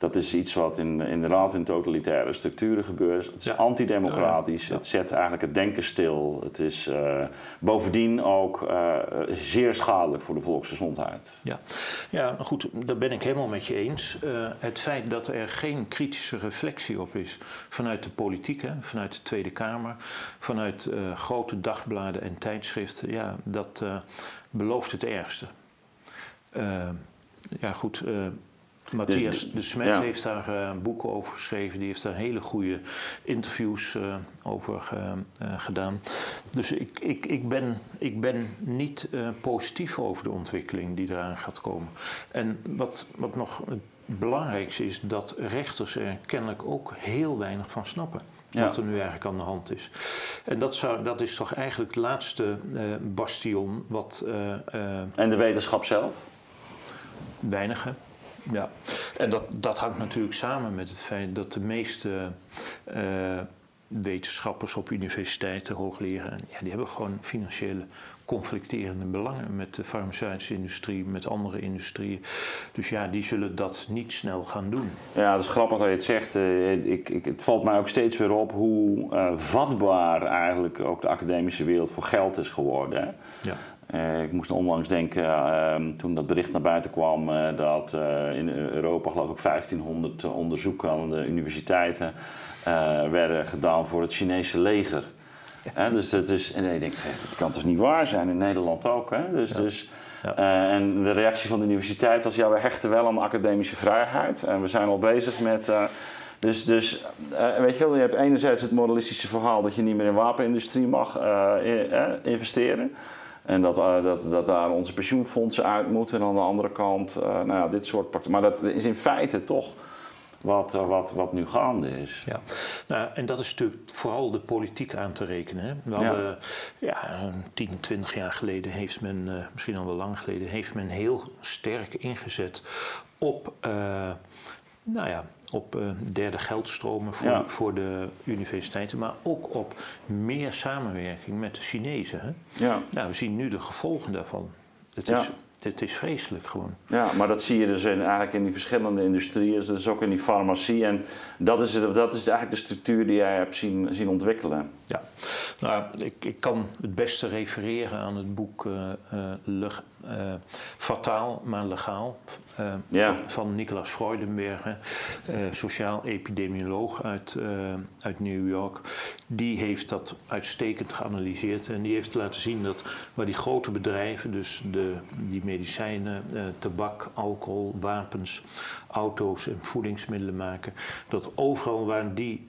dat is iets wat in, inderdaad in totalitaire structuren gebeurt. Het is ja. antidemocratisch. Ja. Het zet eigenlijk het denken stil. Het is uh, bovendien ook uh, zeer schadelijk voor de volksgezondheid. Ja. ja, goed, daar ben ik helemaal met je eens. Uh, het feit dat er geen kritische reflectie op is vanuit de politiek, hè, vanuit de Tweede Kamer, vanuit grote dagbladen en tijdschriften, ja, dat belooft het ergste. ja, goed Matthias Dus- de Smet ja. heeft daar eh, boeken over geschreven. Die heeft daar hele goede interviews eh, over eh, gedaan. Dus ik, ik, ik, ben, ik ben niet positief over de ontwikkeling die eraan gaat komen. En wat, wat nog het belangrijkste is, dat rechters er kennelijk ook heel weinig van snappen. Ja. Wat er nu eigenlijk aan de hand is. En dat, zou, dat is toch eigenlijk het laatste bastion wat En de wetenschap zelf? Weinige. Ja, en dat, dat hangt natuurlijk samen met het feit dat de meeste eh, wetenschappers op universiteiten, hoogleraren, ja, die hebben gewoon financiële conflicterende belangen met de farmaceutische industrie, met andere industrieën. Dus ja, die zullen dat niet snel gaan doen. Ja, dat is grappig dat je het zegt. Eh, Ik, ik, het valt mij ook steeds weer op hoe eh, vatbaar eigenlijk ook de academische wereld voor geld is geworden. Hè? Ja. Eh, ik moest onlangs denken, eh, toen dat bericht naar buiten kwam, eh, dat eh, in Europa geloof ik 1500 onderzoeken aan de universiteiten werden gedaan voor het Chinese leger. Dus dat is, en je denkt, dat kan toch niet waar zijn, in Nederland ook. Hè? Dus, dus, Ja. en de reactie van de universiteit was, ja, we hechten wel aan de academische vrijheid. En we zijn al bezig met... dus, dus weet je wel, je hebt enerzijds het moralistische verhaal dat je niet meer in de wapenindustrie mag in- investeren. En dat, eh, dat, dat daar onze pensioenfondsen uit moeten. En aan de andere kant, eh, nou ja, dit soort praktijken. Maar dat is in feite toch wat, eh, wat, wat nu gaande is. Ja, nou, en dat is natuurlijk vooral de politiek aan te rekenen. Hè? We Ja. hadden, ja, een 10, 20 jaar geleden heeft men, misschien al wel lang geleden, heeft men heel sterk ingezet op, nou ja, op eh, derde geldstromen voor, Ja. voor de universiteiten, maar ook op meer samenwerking met de Chinezen. Hè? Ja. Nou, we zien nu de gevolgen daarvan. Het Ja. is, het is vreselijk gewoon. Ja, maar dat zie je dus in, eigenlijk in die verschillende industrieën, dus ook in die farmacie. En dat is, het- dat is eigenlijk de structuur die jij hebt zien, zien ontwikkelen. Ja, nou, ik, ik kan het beste refereren aan het boek Leg- eh, Fataal, maar legaal eh, Ja. van, van Nicolas Freudenberger, eh, sociaal epidemioloog uit, eh, uit New York. Die heeft dat uitstekend geanalyseerd en die heeft laten zien dat waar die grote bedrijven, dus de, die medicijnen, tabak, alcohol, wapens, auto's en voedingsmiddelen maken, dat overal waar die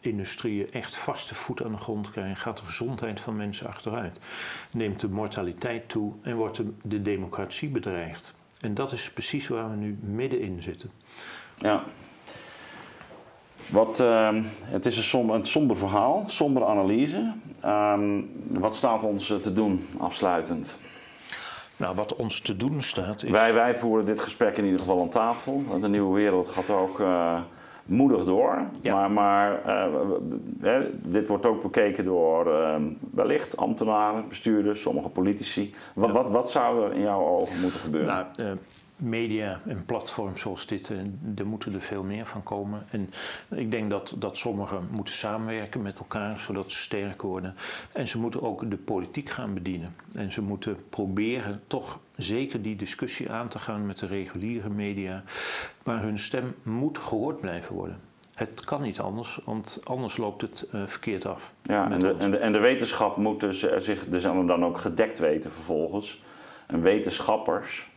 industrieën echt vaste voet aan de grond krijgen, gaat de gezondheid van mensen achteruit. Neemt de mortaliteit toe en wordt de, de democratie bedreigd. En dat is precies waar we nu middenin zitten. Ja. Wat, ehm, het is een, som, een somber verhaal, sombere analyse. Ehm, wat staat ons eh, te doen afsluitend? Nou, wat ons te doen staat is. Wij, wij voeren dit gesprek in ieder geval aan tafel. Want de nieuwe wereld gaat ook eh, moedig door. Ja. Maar, maar eh, dit wordt ook bekeken door ehm, wellicht ambtenaren, bestuurders, sommige politici. Wat, Ja. wat, wat zou er in jouw ogen moeten gebeuren? Nou, eh, media en platforms zoals dit, eh, er moeten er veel meer van komen. En ik denk dat, dat sommigen moeten samenwerken met elkaar, zodat ze sterk worden. En ze moeten ook de politiek gaan bedienen. En ze moeten proberen toch zeker die discussie aan te gaan met de reguliere media. Maar hun stem moet gehoord blijven worden. Het kan niet anders, want anders loopt het eh, verkeerd af. Ja, en de, en, de, en de wetenschap moet dus, eh, zich dus dan ook gedekt weten vervolgens. En wetenschappers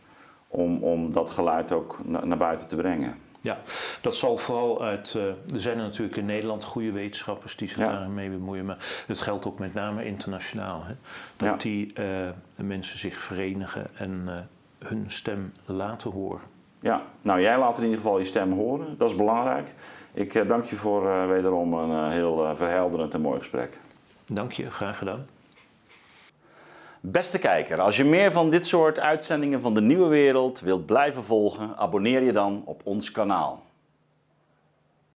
om, om dat geluid ook na- naar buiten te brengen. Ja, dat zal vooral uit. eh, er zijn er natuurlijk in Nederland goede wetenschappers die zich Ja. daarmee bemoeien, maar het geldt ook met name internationaal. Hè, dat Ja. die eh, mensen zich verenigen en eh, hun stem laten horen. Ja, nou jij laat in ieder geval je stem horen, dat is belangrijk. Ik dank je voor wederom een heel verhelderend en mooi gesprek. Dank je, graag gedaan. Beste kijker, als je meer van dit soort uitzendingen van de nieuwe wereld wilt blijven volgen, abonneer je dan op ons kanaal.